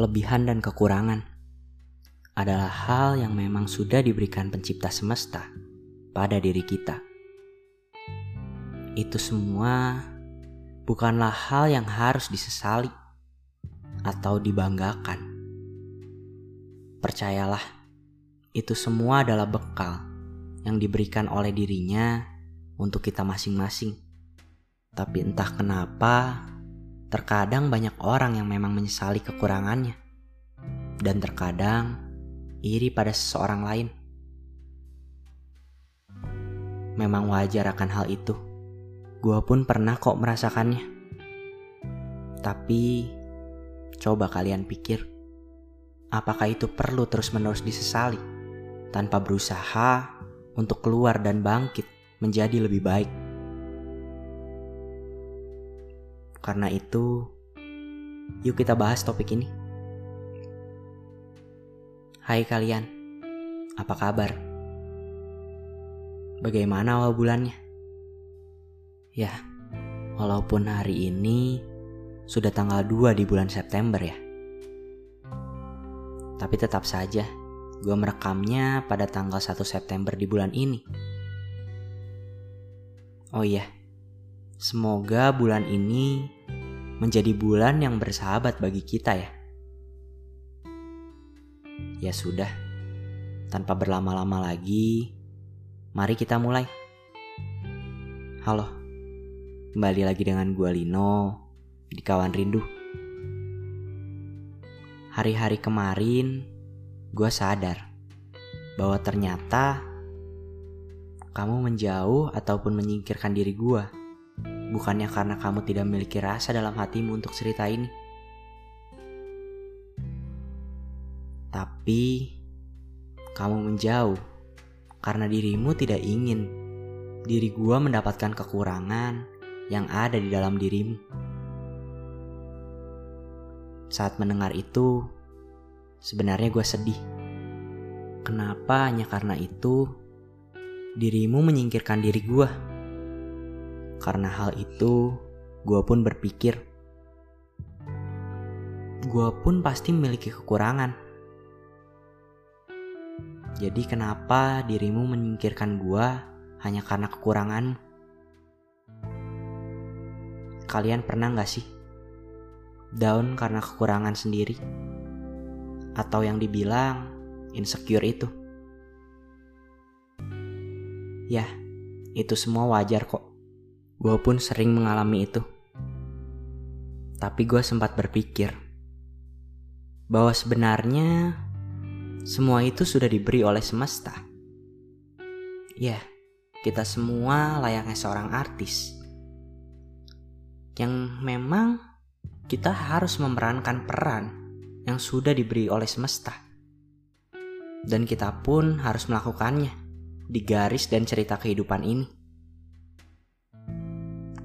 kelebihan dan kekurangan adalah hal yang memang sudah diberikan pencipta semesta pada diri kita. Itu semua bukanlah hal yang harus disesali atau dibanggakan. Percayalah, itu semua adalah bekal yang diberikan oleh dirinya untuk kita masing-masing. Tapi entah kenapa, terkadang banyak orang yang memang menyesali kekurangannya, dan terkadang iri pada seseorang lain. Memang wajar akan hal itu. Gua pun pernah kok merasakannya. Tapi coba kalian pikir, apakah itu perlu terus-menerus disesali tanpa berusaha untuk keluar dan bangkit menjadi lebih baik? Karena itu, yuk kita bahas topik ini. Hai kalian, apa kabar? Bagaimana awal bulannya? Ya, walaupun hari ini sudah tanggal 2 di bulan September ya. Tapi tetap saja, gue merekamnya pada tanggal 1 September di bulan ini. Oh iya, semoga bulan ini menjadi bulan yang bersahabat bagi kita ya. Ya sudah, tanpa berlama-lama lagi, mari kita mulai. Halo, kembali lagi dengan gue Lino di Kawan Rindu. Hari-hari kemarin, gue sadar bahwa ternyata kamu menjauh ataupun menyingkirkan diri gue. Bukannya karena kamu tidak memiliki rasa dalam hatimu untuk cerita ini Tapi kamu menjauh karena dirimu tidak ingin diri gua mendapatkan kekurangan yang ada di dalam dirimu. Saat mendengar itu, sebenarnya gue sedih. Kenapa hanya karena itu dirimu menyingkirkan diri gue? Karena hal itu, gue pun berpikir, gue pun pasti memiliki kekurangan jadi kenapa dirimu menyingkirkan gua hanya karena kekurangan? Kalian pernah gak sih down karena kekurangan sendiri? Atau yang dibilang insecure itu? Ya, itu semua wajar kok. Gue pun sering mengalami itu. Tapi gue sempat berpikir bahwa sebenarnya semua itu sudah diberi oleh semesta. Ya, kita semua layaknya seorang artis. Yang memang kita harus memerankan peran yang sudah diberi oleh semesta. Dan kita pun harus melakukannya di garis dan cerita kehidupan ini.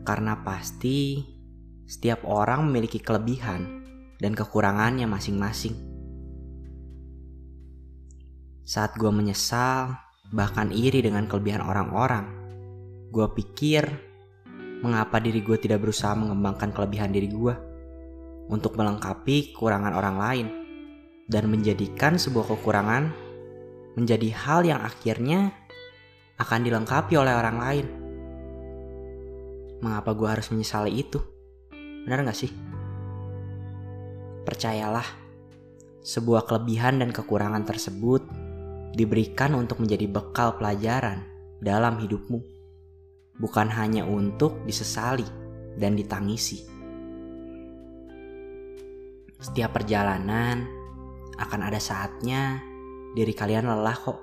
Karena pasti setiap orang memiliki kelebihan dan kekurangannya masing-masing. Saat gue menyesal, bahkan iri dengan kelebihan orang-orang, gue pikir mengapa diri gue tidak berusaha mengembangkan kelebihan diri gue untuk melengkapi kekurangan orang lain dan menjadikan sebuah kekurangan menjadi hal yang akhirnya akan dilengkapi oleh orang lain. Mengapa gue harus menyesali itu? Benar gak sih? Percayalah, sebuah kelebihan dan kekurangan tersebut diberikan untuk menjadi bekal pelajaran dalam hidupmu, bukan hanya untuk disesali dan ditangisi. Setiap perjalanan akan ada saatnya diri kalian lelah kok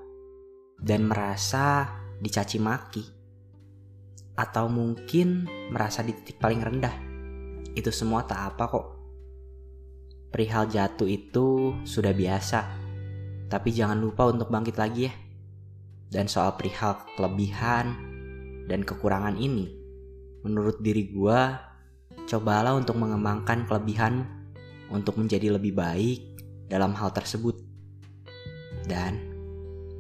dan merasa dicaci maki atau mungkin merasa di titik paling rendah. Itu semua tak apa kok. Perihal jatuh itu sudah biasa tapi jangan lupa untuk bangkit lagi ya. Dan soal perihal kelebihan dan kekurangan ini, menurut diri gue, cobalah untuk mengembangkan kelebihan untuk menjadi lebih baik dalam hal tersebut. Dan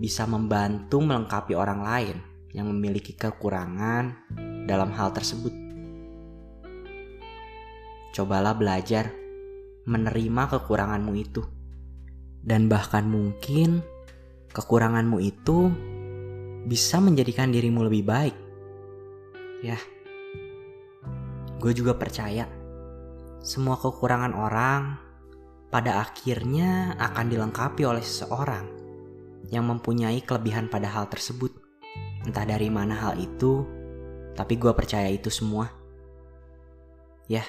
bisa membantu melengkapi orang lain yang memiliki kekurangan dalam hal tersebut. Cobalah belajar menerima kekuranganmu itu. Dan bahkan mungkin kekuranganmu itu bisa menjadikan dirimu lebih baik. Ya, gue juga percaya semua kekurangan orang pada akhirnya akan dilengkapi oleh seseorang yang mempunyai kelebihan pada hal tersebut. Entah dari mana hal itu, tapi gue percaya itu semua. Ya,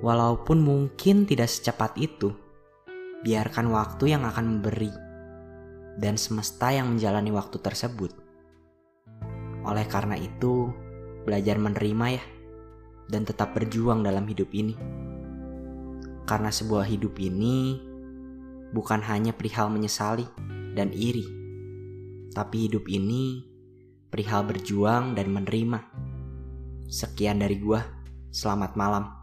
walaupun mungkin tidak secepat itu, biarkan waktu yang akan memberi dan semesta yang menjalani waktu tersebut. Oleh karena itu, belajar menerima ya, dan tetap berjuang dalam hidup ini. Karena sebuah hidup ini bukan hanya perihal menyesali dan iri, tapi hidup ini perihal berjuang dan menerima. Sekian dari gua, selamat malam.